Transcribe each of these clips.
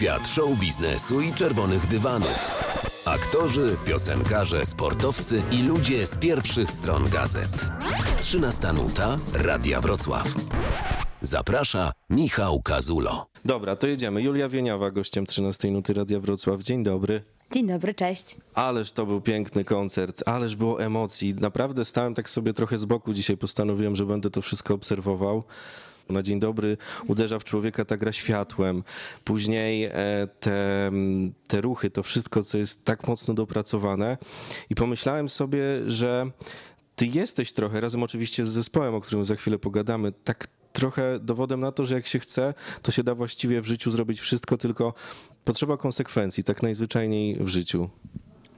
Świat show biznesu i czerwonych dywanów. Aktorzy, piosenkarze, sportowcy i ludzie z pierwszych stron gazet. 13 nuta Radia Wrocław. Zaprasza Michał Kazulo. Dobra, to jedziemy. Julia Wieniawa, gościem 13 Nuty Radia Wrocław. Dzień dobry. Dzień dobry, cześć. Ależ to był piękny koncert, ależ było emocji. Naprawdę stałem tak sobie trochę z boku dzisiaj, postanowiłem, że będę to wszystko obserwował. Na dzień dobry uderza w człowieka ta gra światłem. Później e, te, te ruchy, to wszystko, co jest tak mocno dopracowane. I pomyślałem sobie, że ty jesteś trochę, razem oczywiście z zespołem, o którym za chwilę pogadamy, tak trochę dowodem na to, że jak się chce, to się da właściwie w życiu zrobić wszystko, tylko potrzeba konsekwencji, tak najzwyczajniej w życiu.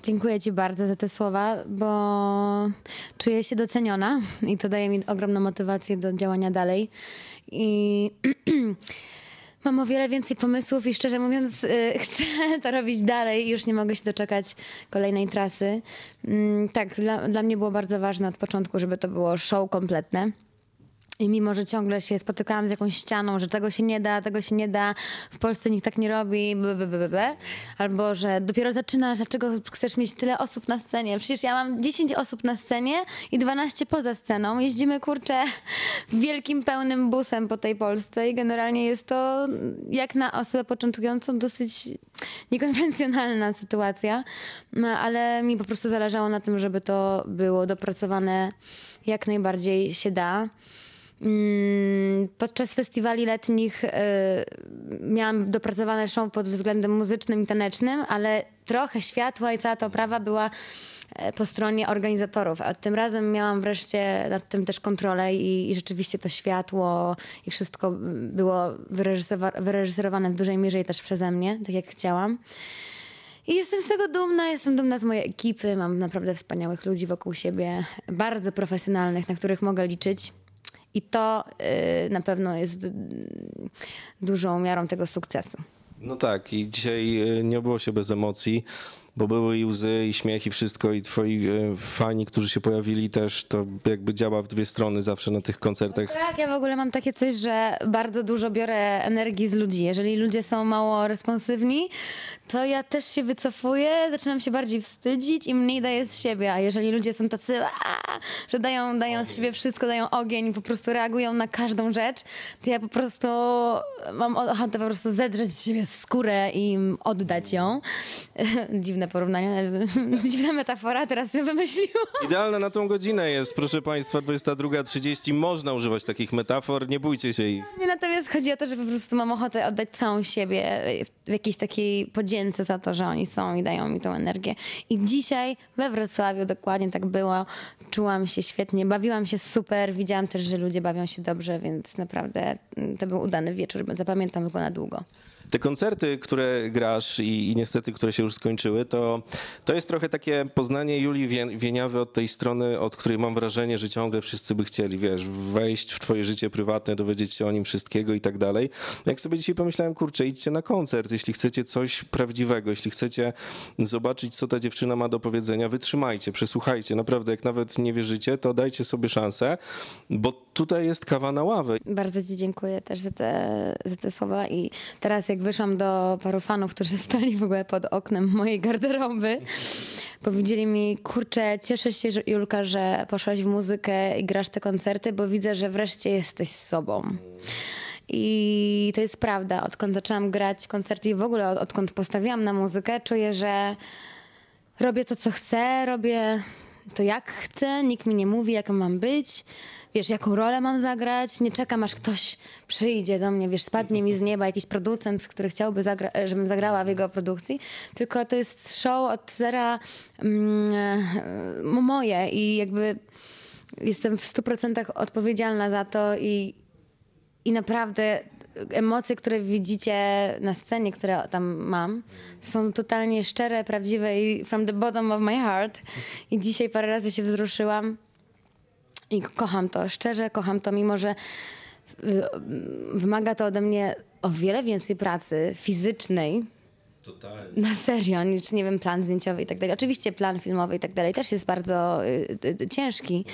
Dziękuję Ci bardzo za te słowa, bo czuję się doceniona i to daje mi ogromną motywację do działania dalej. I mam o wiele więcej pomysłów i szczerze mówiąc y, chcę to robić dalej i już nie mogę się doczekać kolejnej trasy. Mm, Tak, dla, dla mnie było bardzo ważne od początku, żeby to było show kompletne. I mimo, że ciągle się spotykałam z jakąś ścianą, że tego się nie da, tego się nie da, w Polsce nikt tak nie robi, b, b, b, b, albo że dopiero zaczynasz, dlaczego chcesz mieć tyle osób na scenie? Przecież ja mam 10 osób na scenie i 12 poza sceną. Jeździmy, kurczę, wielkim, pełnym busem po tej Polsce i generalnie jest to, jak na osobę początkującą, dosyć niekonwencjonalna sytuacja, no, ale mi po prostu zależało na tym, żeby to było dopracowane jak najbardziej się da. Mm, Podczas festiwali letnich y, miałam dopracowane show pod względem muzycznym i tanecznym, ale trochę światła i cała ta oprawa była e, po stronie organizatorów, a tym razem miałam wreszcie nad tym też kontrolę i, i rzeczywiście to światło i wszystko było wyreżyserowane w dużej mierze i też przeze mnie, tak jak chciałam. I jestem z tego dumna, jestem dumna z mojej ekipy, mam naprawdę wspaniałych ludzi wokół siebie, bardzo profesjonalnych, na których mogę liczyć. I to y, na pewno jest y, dużą miarą tego sukcesu. No tak, i dzisiaj e, nie było się bez emocji, bo były i łzy, i śmiech, i wszystko, i twoi e, fani, którzy się pojawili też, to jakby działa w dwie strony zawsze na tych koncertach. Tak, ja w ogóle mam takie coś, że bardzo dużo biorę energii z ludzi. Jeżeli ludzie są mało responsywni, to ja też się wycofuję, zaczynam się bardziej wstydzić i mniej daję z siebie. A jeżeli ludzie są tacy, "Aaa", że dają, dają z siebie wszystko, dają ogień, po prostu reagują na każdą rzecz, to ja po prostu mam ochotę po prostu zedrzeć z siebie skórę i oddać ją. Dziwne porównanie, ale dziwna metafora, teraz ją wymyśliłam. Idealna na tą godzinę jest, proszę państwa, 22.30, można używać takich metafor, nie bójcie się ich. Nie, natomiast chodzi o to, że po prostu mam ochotę oddać całą siebie w jakiejś takiej podzięce za to, że oni są i dają mi tą energię. I dzisiaj we Wrocławiu dokładnie tak było. Czułam się świetnie, bawiłam się super, widziałam też, że ludzie bawią się dobrze, więc naprawdę mm, to był udany wieczór, zapamiętam go na długo. Te koncerty, które grasz i, i niestety, które się już skończyły, to, to jest trochę takie poznanie Julii Wie, Wieniawy od tej strony, od której mam wrażenie, że ciągle wszyscy by chcieli, wiesz, wejść w twoje życie prywatne, dowiedzieć się o nim wszystkiego i tak dalej. Jak sobie dzisiaj pomyślałem, kurczę, idźcie na koncert, jeśli chcecie coś prawdziwego, jeśli chcecie zobaczyć, co ta dziewczyna ma do powiedzenia, wytrzymajcie, przesłuchajcie, naprawdę, jak nawet nie wierzycie, to dajcie sobie szansę, bo tutaj jest kawa na ławę. Bardzo Ci dziękuję też za te, za te słowa i teraz jak wyszłam do paru fanów, którzy stali w ogóle pod oknem mojej garderoby, powiedzieli mi, kurczę, cieszę się, Julka, że poszłaś w muzykę i grasz te koncerty, bo widzę, że wreszcie jesteś sobą. I to jest prawda. Odkąd zaczęłam grać koncerty i w ogóle od, odkąd postawiłam na muzykę, czuję, że robię to, co chcę, robię to, jak chcę, nikt mi nie mówi, jaką mam być, wiesz, jaką rolę mam zagrać, nie czekam, aż ktoś przyjdzie do mnie, wiesz, spadnie mi z nieba jakiś producent, który chciałby, zagra- żebym zagrała w jego produkcji, tylko to jest show od zera mm, e, moje i jakby jestem w stu procentach odpowiedzialna za to i, i naprawdę emocje, które widzicie na scenie, które tam mam, są totalnie szczere, prawdziwe i from the bottom of my heart. I dzisiaj parę razy się wzruszyłam i kocham to, szczerze kocham to, mimo że y, wymaga to ode mnie o wiele więcej pracy fizycznej, Totalnie. na serio, niż, nie wiem, plan zdjęciowy i tak dalej. Oczywiście plan filmowy i tak dalej też jest bardzo y, y, ciężki,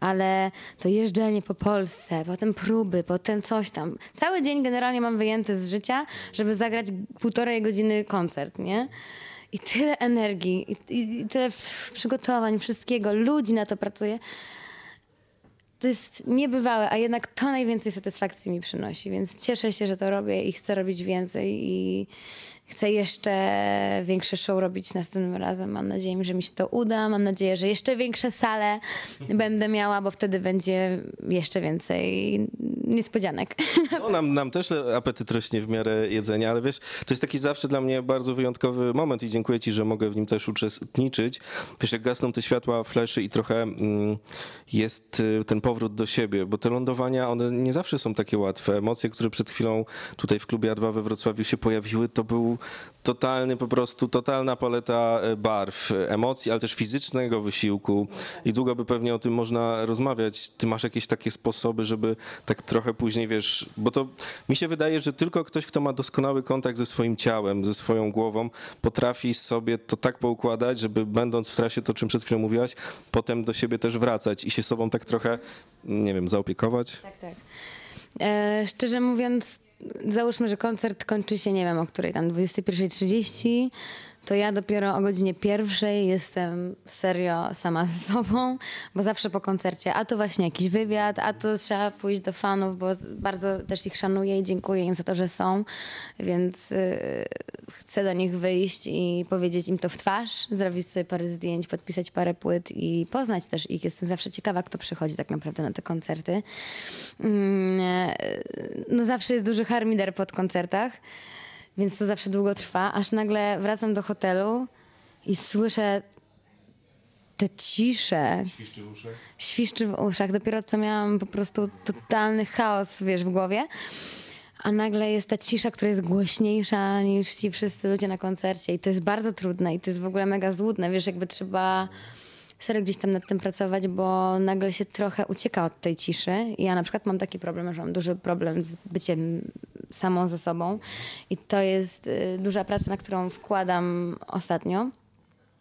ale to jeżdżenie po Polsce, potem próby, potem coś tam. Cały dzień generalnie mam wyjęty z życia, żeby zagrać półtorej godziny koncert, nie? I tyle energii, i, i, tyle przygotowań, wszystkiego, ludzi na to pracuje. To jest niebywałe, a jednak to najwięcej satysfakcji mi przynosi, więc cieszę się, że to robię i chcę robić więcej i chcę jeszcze większe show robić następnym razem. Mam nadzieję, że mi się to uda. Mam nadzieję, że jeszcze większe sale będę miała, bo wtedy będzie jeszcze więcej niespodzianek. No, nam, nam też apetyt rośnie w miarę jedzenia, ale wiesz, to jest taki zawsze dla mnie bardzo wyjątkowy moment i dziękuję ci, że mogę w nim też uczestniczyć. Wiesz, jak gasną te światła, fleszy i trochę mm, jest y, ten powrót do siebie, bo te lądowania, one nie zawsze są takie łatwe. Emocje, które przed chwilą tutaj w klubie A2 we Wrocławiu się pojawiły, to był totalny po prostu, totalna paleta e, barw, e, emocji, ale też fizycznego wysiłku i długo by pewnie o tym można rozmawiać. Ty masz jakieś takie sposoby, żeby tak trochę później, wiesz, bo to mi się wydaje, że tylko ktoś, kto ma doskonały kontakt ze swoim ciałem, ze swoją głową, potrafi sobie to tak poukładać, żeby będąc w trasie, to czym przed chwilą mówiłaś, potem do siebie też wracać i się sobą tak trochę, nie wiem, zaopiekować. Tak, tak. E, szczerze mówiąc, załóżmy, że koncert kończy się, nie wiem, o której tam 21.30, to ja dopiero o godzinie pierwszej jestem serio sama z sobą, bo zawsze po koncercie, a to właśnie jakiś wywiad, a to trzeba pójść do fanów, bo bardzo też ich szanuję i dziękuję im za to, że są, więc y, chcę do nich wyjść i powiedzieć im to w twarz, zrobić sobie parę zdjęć, podpisać parę płyt i poznać też ich. Jestem zawsze ciekawa, kto przychodzi tak naprawdę na te koncerty. Mm, e, No zawsze jest duży harmider pod koncertach, więc to zawsze długo trwa, aż nagle wracam do hotelu i słyszę tę ciszę. Świszczy w uszach. Dopiero co miałam po prostu totalny chaos, wiesz, w głowie. A nagle jest ta cisza, która jest głośniejsza niż ci wszyscy ludzie na koncercie. I to jest bardzo trudne i to jest w ogóle mega złudne. Wiesz, jakby trzeba serio gdzieś tam nad tym pracować, bo nagle się trochę ucieka od tej ciszy. I ja na przykład mam taki problem, że mam duży problem z byciem samą ze sobą. I to jest y, duża praca, na którą wkładam ostatnio.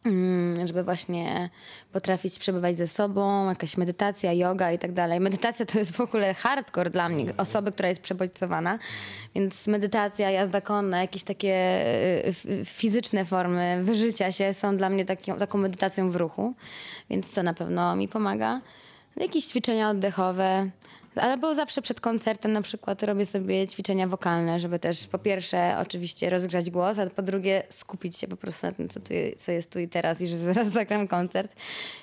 Mm, żeby właśnie potrafić przebywać ze sobą, jakaś medytacja, yoga i tak dalej. Medytacja to jest w ogóle hardcore dla mnie, osoby, która jest przebodźcowana, więc medytacja, jazda konna, jakieś takie y, fizyczne formy wyżycia się są dla mnie taką, taką medytacją w ruchu, więc to na pewno mi pomaga. Jakieś ćwiczenia oddechowe, Albo zawsze przed koncertem na przykład robię sobie ćwiczenia wokalne, żeby też po pierwsze oczywiście rozgrzać głos, a po drugie skupić się po prostu na tym, co, tu, co jest tu i teraz i że zaraz zagram koncert.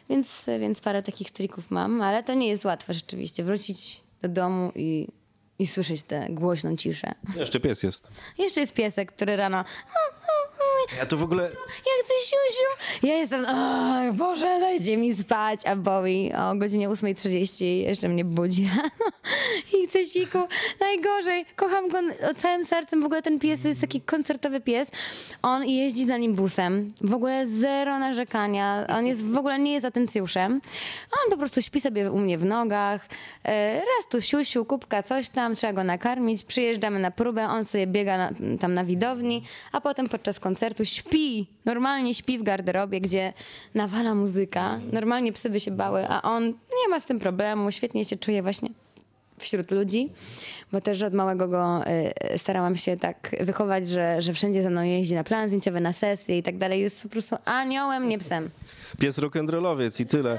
Więc, więc parę takich trików mam, ale to nie jest łatwe rzeczywiście. Wrócić do domu i, i słyszeć tę głośną ciszę. Jeszcze pies jest. Jeszcze jest piesek, który rano... Ja to w ogóle... Ja chcę siusiu. Ja jestem, Boże, dajcie mi spać. A Bowie o godzinie 8.30 jeszcze mnie budzi i chce siku. Najgorzej. Kocham go całym sercem. W ogóle ten pies jest taki koncertowy pies. On jeździ za nim busem. W ogóle zero narzekania. On jest w ogóle nie jest atencjuszem. On po prostu śpi sobie u mnie w nogach. E, Raz tu siusiu, kubka, coś tam. Trzeba go nakarmić. Przyjeżdżamy na próbę. On sobie biega na, tam na widowni, a potem podczas koncertu śpi. Normalnie śpi w garderobie, gdzie nawala muzyka. Normalnie psy by się bały, a on nie ma z tym problemu. Świetnie się czuje właśnie wśród ludzi, bo też od małego go y, starałam się tak wychować, że, że wszędzie ze mną jeździ na plan zdjęciowy, na sesje i tak dalej. Jest po prostu aniołem, nie psem. Pies rock'n'rollowiec i tyle.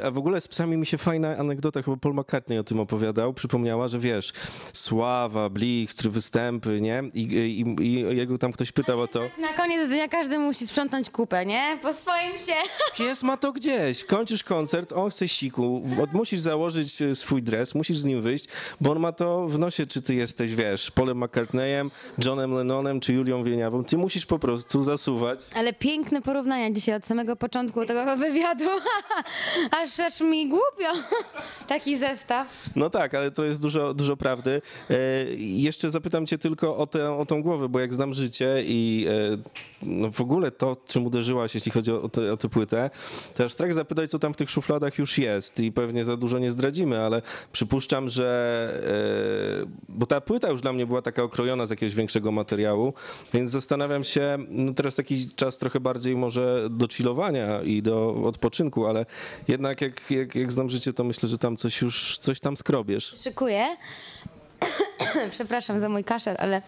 E, A w ogóle z psami mi się fajna anegdota, chyba Paul McCartney o tym opowiadał, przypomniała, że wiesz, sława, blichtr, występy, nie? I, i, i jego tam ktoś pytał o to. Na koniec dnia każdy musi sprzątnąć kupę, nie? Po swoim się. Pies ma to gdzieś. Kończysz koncert, on chce siku, musisz założyć e, swój dres, musisz z nim wyjść, bo on ma to w nosie, czy ty jesteś, wiesz, Polem McCartneyem, Johnem Lennonem, czy Julią Wieniawą. Ty musisz po prostu zasuwać. Ale piękne porównania dzisiaj od samego początku tego wywiadu. aż, aż mi głupio. Taki zestaw. No tak, ale to jest dużo, dużo prawdy. E, jeszcze zapytam cię tylko o, tę, o tą głowę, bo jak znam życie i e, no w ogóle to, czym uderzyłaś, jeśli chodzi o, te, o tę płytę, to aż strach zapytać, co tam w tych szufladach już jest i pewnie za dużo nie zdradzimy, ale przypuszczam, że e, bo ta płyta już dla mnie była taka okrojona z jakiegoś większego materiału, więc zastanawiam się, no teraz taki czas trochę bardziej może do chillowania i do odpoczynku, ale jednak jak, jak, jak znam życie, to myślę, że tam coś już, coś tam skrobiesz. Szykuję. Przepraszam za mój kaszel, ale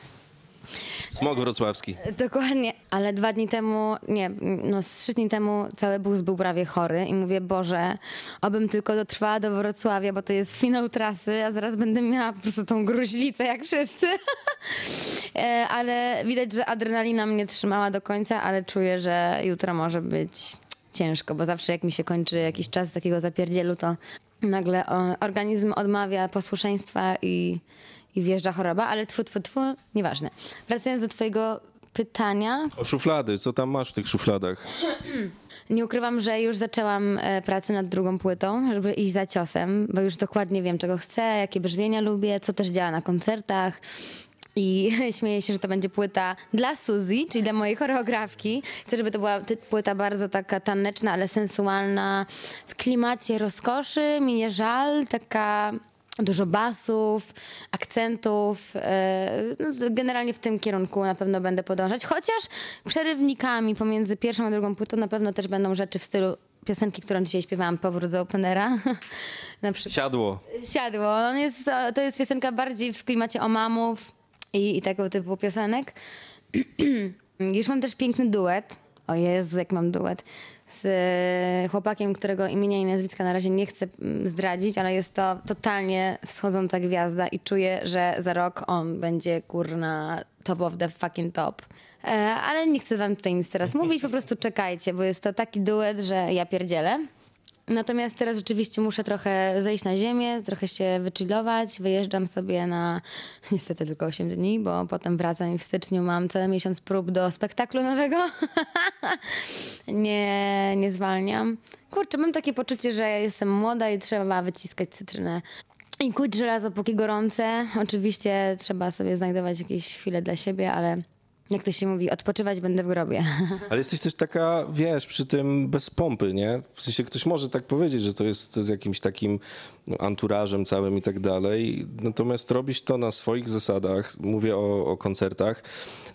Smog wrocławski. Dokładnie, ale dwa dni temu, nie, no trzy dni temu cały bus był prawie chory i mówię, Boże, obym tylko dotrwała do Wrocławia, bo to jest finał trasy, a zaraz będę miała po prostu tą gruźlicę jak wszyscy. E, ale widać, że adrenalina mnie trzymała do końca, ale czuję, że jutro może być ciężko, bo zawsze jak mi się kończy jakiś czas takiego zapierdzielu, to nagle organizm odmawia posłuszeństwa i, i wjeżdża choroba, ale tfu, tfu, tfu, nieważne. Wracając do twojego pytania, O szuflady, co tam masz w tych szufladach? nie ukrywam, że już zaczęłam e, pracę nad drugą płytą, żeby iść za ciosem, bo już dokładnie wiem, czego chcę, jakie brzmienia lubię, co też działa na koncertach. I śmieję się, że to będzie płyta dla Suzy, czyli dla mojej choreografki. Chcę, żeby to była płyta bardzo taka taneczna, ale sensualna, w klimacie rozkoszy, mi nie żal, taka dużo basów, akcentów. e, no, generalnie w tym kierunku na pewno będę podążać. Chociaż przerywnikami pomiędzy pierwszą a drugą płytą na pewno też będą rzeczy w stylu piosenki, którą dzisiaj śpiewałam, Powrót z Openera. na przykład. Siadło. Siadło. On jest, to jest piosenka bardziej w klimacie omamów i, i tego typu piosenek. Już mam też piękny duet. O Jezu, jak mam duet. Z e, chłopakiem, którego imienia i nazwiska na razie nie chcę mm, zdradzić, ale jest to totalnie wschodząca gwiazda i czuję, że za rok on będzie kurna top of the fucking top. E, ale nie chcę wam tutaj nic teraz mówić, po prostu czekajcie, bo jest to taki duet, że ja pierdzielę. Natomiast teraz rzeczywiście muszę trochę zejść na ziemię, trochę się wychillować. Wyjeżdżam sobie na niestety tylko 8 dni, bo potem wracam i w styczniu mam cały miesiąc prób do spektaklu nowego. nie, nie zwalniam. Kurczę, mam takie poczucie, że jestem młoda i trzeba wyciskać cytrynę. I kuć żelazo póki gorące. Oczywiście trzeba sobie znajdować jakieś chwile dla siebie, ale jak to się mówi, odpoczywać będę w grobie. Ale jesteś też taka, wiesz, przy tym bez pompy, nie? W sensie ktoś może tak powiedzieć, że to jest z jakimś takim no, anturażem całym i tak dalej. Natomiast robisz to na swoich zasadach. Mówię o, o koncertach.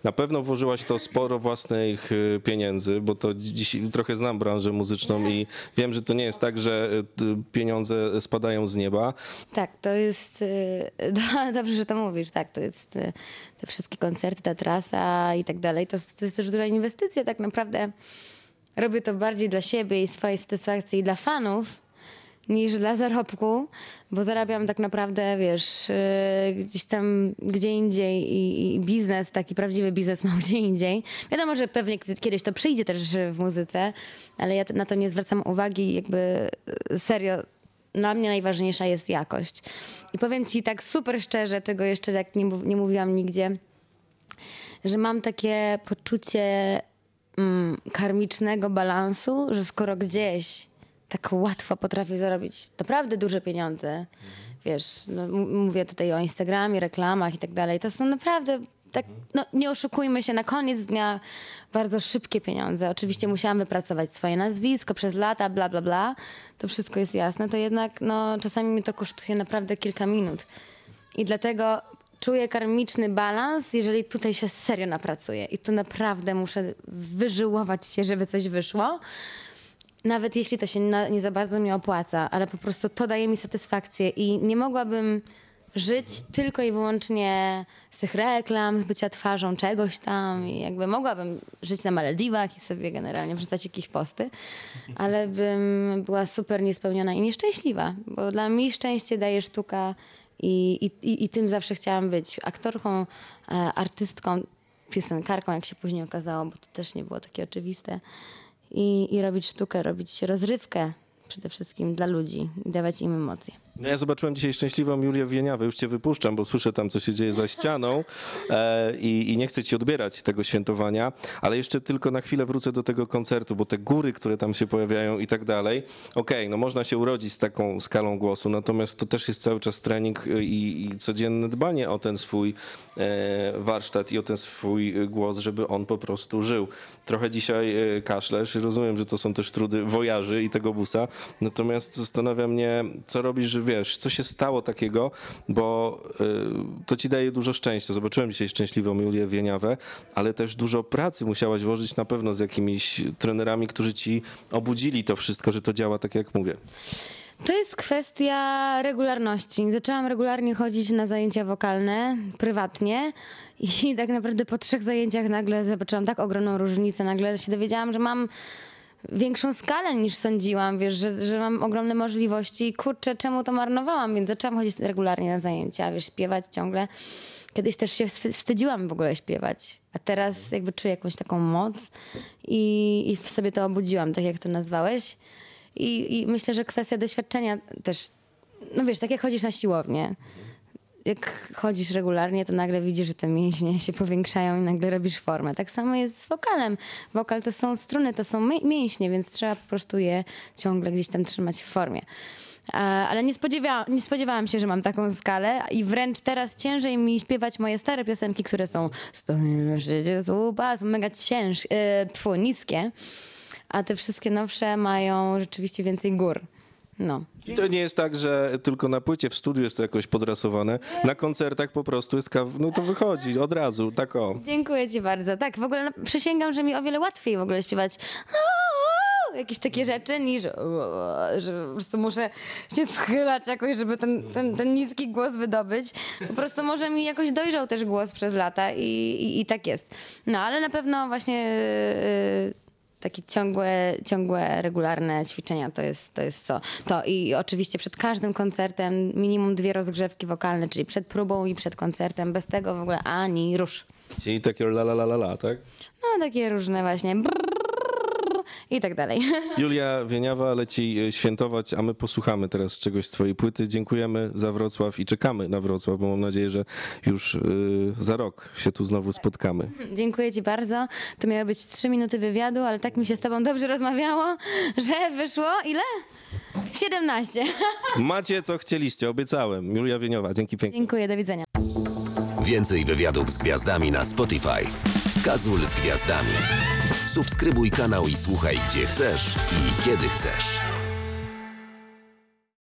Na pewno włożyłaś to sporo własnych y, pieniędzy, bo to dziś trochę znam branżę muzyczną i wiem, że to nie jest tak, że y, pieniądze spadają z nieba. Tak, to jest. y, do- Dobrze, że to mówisz. Tak, to jest te wszystkie koncerty, ta trasa i tak dalej. To, to jest też duża inwestycja. Tak naprawdę robię to bardziej dla siebie i swojej satysfakcji i dla fanów niż dla zarobku, bo zarabiam tak naprawdę, wiesz, y, gdzieś tam gdzie indziej i, i biznes, taki prawdziwy biznes mam gdzie indziej. Wiadomo, że pewnie kiedyś to przyjdzie też w muzyce, ale ja na to nie zwracam uwagi, jakby y, serio dla mnie najważniejsza jest jakość. I powiem ci tak super szczerze, czego jeszcze tak nie, nie mówiłam nigdzie, że mam takie poczucie mm, karmicznego balansu, że skoro gdzieś tak łatwo potrafię zarobić naprawdę duże pieniądze, wiesz, no, mówię tutaj o Instagramie, reklamach i tak dalej, to są naprawdę tak, no nie oszukujmy się, na koniec dnia bardzo szybkie pieniądze. Oczywiście musiałam wypracować swoje nazwisko przez lata, bla, bla, bla. To wszystko jest jasne, to jednak no, czasami mi to kosztuje naprawdę kilka minut. I dlatego czuję karmiczny balans, jeżeli tutaj się serio napracuję. I tu naprawdę muszę wyżyłować się, żeby coś wyszło. Nawet jeśli to się na, nie za bardzo mi opłaca, ale po prostu to daje mi satysfakcję i nie mogłabym żyć tylko i wyłącznie z tych reklam, z bycia twarzą czegoś tam i jakby mogłabym żyć na Malediwach i sobie generalnie wrzucać jakieś posty, ale bym była super niespełniona i nieszczęśliwa, bo dla mnie szczęście daje sztuka i, i, i, i tym zawsze chciałam być. Aktorką, e, artystką, piosenkarką, jak się później okazało, bo to też nie było takie oczywiste. I, i robić sztukę, robić rozrywkę przede wszystkim dla ludzi i dawać im emocje. No ja zobaczyłem dzisiaj szczęśliwą Julię Wieniawę, już cię wypuszczam, bo słyszę tam, co się dzieje za ścianą e, i, i nie chcę ci odbierać tego świętowania, ale jeszcze tylko na chwilę wrócę do tego koncertu, bo te góry, które tam się pojawiają i tak dalej, okej, no można się urodzić z taką skalą głosu, natomiast to też jest cały czas trening e, i, i codzienne dbanie o ten swój e, warsztat i o ten swój głos, żeby on po prostu żył. Trochę dzisiaj e, kaszlesz, rozumiem, że to są też trudy wojarzy i tego busa, natomiast zastanawia mnie, co robisz, że wiesz, co się stało takiego, bo y, to ci daje dużo szczęścia. Zobaczyłem dzisiaj szczęśliwą Julię Wieniawę, ale też dużo pracy musiałaś włożyć na pewno z jakimiś trenerami, którzy ci obudzili to wszystko, że to działa tak jak mówię. To jest kwestia regularności. Zaczęłam regularnie chodzić na zajęcia wokalne, prywatnie i tak naprawdę po trzech zajęciach nagle zobaczyłam tak ogromną różnicę. Nagle się dowiedziałam, że mam większą skalę niż sądziłam, wiesz, że, że mam ogromne możliwości i kurczę, czemu to marnowałam? Więc zaczęłam chodzić regularnie na zajęcia, wiesz, śpiewać ciągle. Kiedyś też się wstyd- wstydziłam w ogóle śpiewać, a teraz jakby czuję jakąś taką moc i, i w sobie to obudziłam, tak jak to nazwałeś. I, I myślę, że kwestia doświadczenia też, no wiesz, tak jak chodzisz na siłownię, jak chodzisz regularnie, to nagle widzisz, że te mięśnie się powiększają i nagle robisz formę. Tak samo jest z wokalem. Wokal to są struny, to są mi- mięśnie, więc trzeba po prostu je ciągle gdzieś tam trzymać w formie. Ale nie, spodziewa- nie spodziewałam się, że mam taką skalę i wręcz teraz ciężej mi śpiewać moje stare piosenki, które są słupa, są mega ciężkie, e, tfu, niskie, a te wszystkie nowsze mają rzeczywiście więcej gór. No. I to nie jest tak, że tylko na płycie w studiu jest to jakoś podrasowane. Na koncertach po prostu jest kaw... no to wychodzi od razu, tak o. Dziękuję ci bardzo. Tak, w ogóle no, przysięgam, że mi o wiele łatwiej w ogóle śpiewać jakieś takie rzeczy, niż że po prostu muszę się schylać jakoś, żeby ten, ten, ten niski głos wydobyć. Po prostu może mi jakoś dojrzał też głos przez lata i, i, i tak jest. No, ale na pewno właśnie yy, takie ciągłe, ciągłe, regularne ćwiczenia to jest, to jest co. To i oczywiście przed każdym koncertem minimum dwie rozgrzewki wokalne, czyli przed próbą i przed koncertem. Bez tego w ogóle ani rusz. I takie la la la la la, tak? No takie różne właśnie brrrr i tak dalej. Julia Wieniawa leci e, świętować, a my posłuchamy teraz czegoś z twojej płyty. Dziękujemy za Wrocław i czekamy na Wrocław, bo mam nadzieję, że już y, za rok się tu znowu spotkamy. Dziękuję ci bardzo. To miały być trzy minuty wywiadu, ale tak mi się z tobą dobrze rozmawiało, że wyszło ile? 17. Macie co chcieliście, obiecałem. Julia Wieniowa, dzięki pięknie. Dziękuję, do widzenia. Więcej wywiadów z gwiazdami na Spotify. Kazul z gwiazdami. Subskrybuj kanał i słuchaj gdzie chcesz i kiedy chcesz.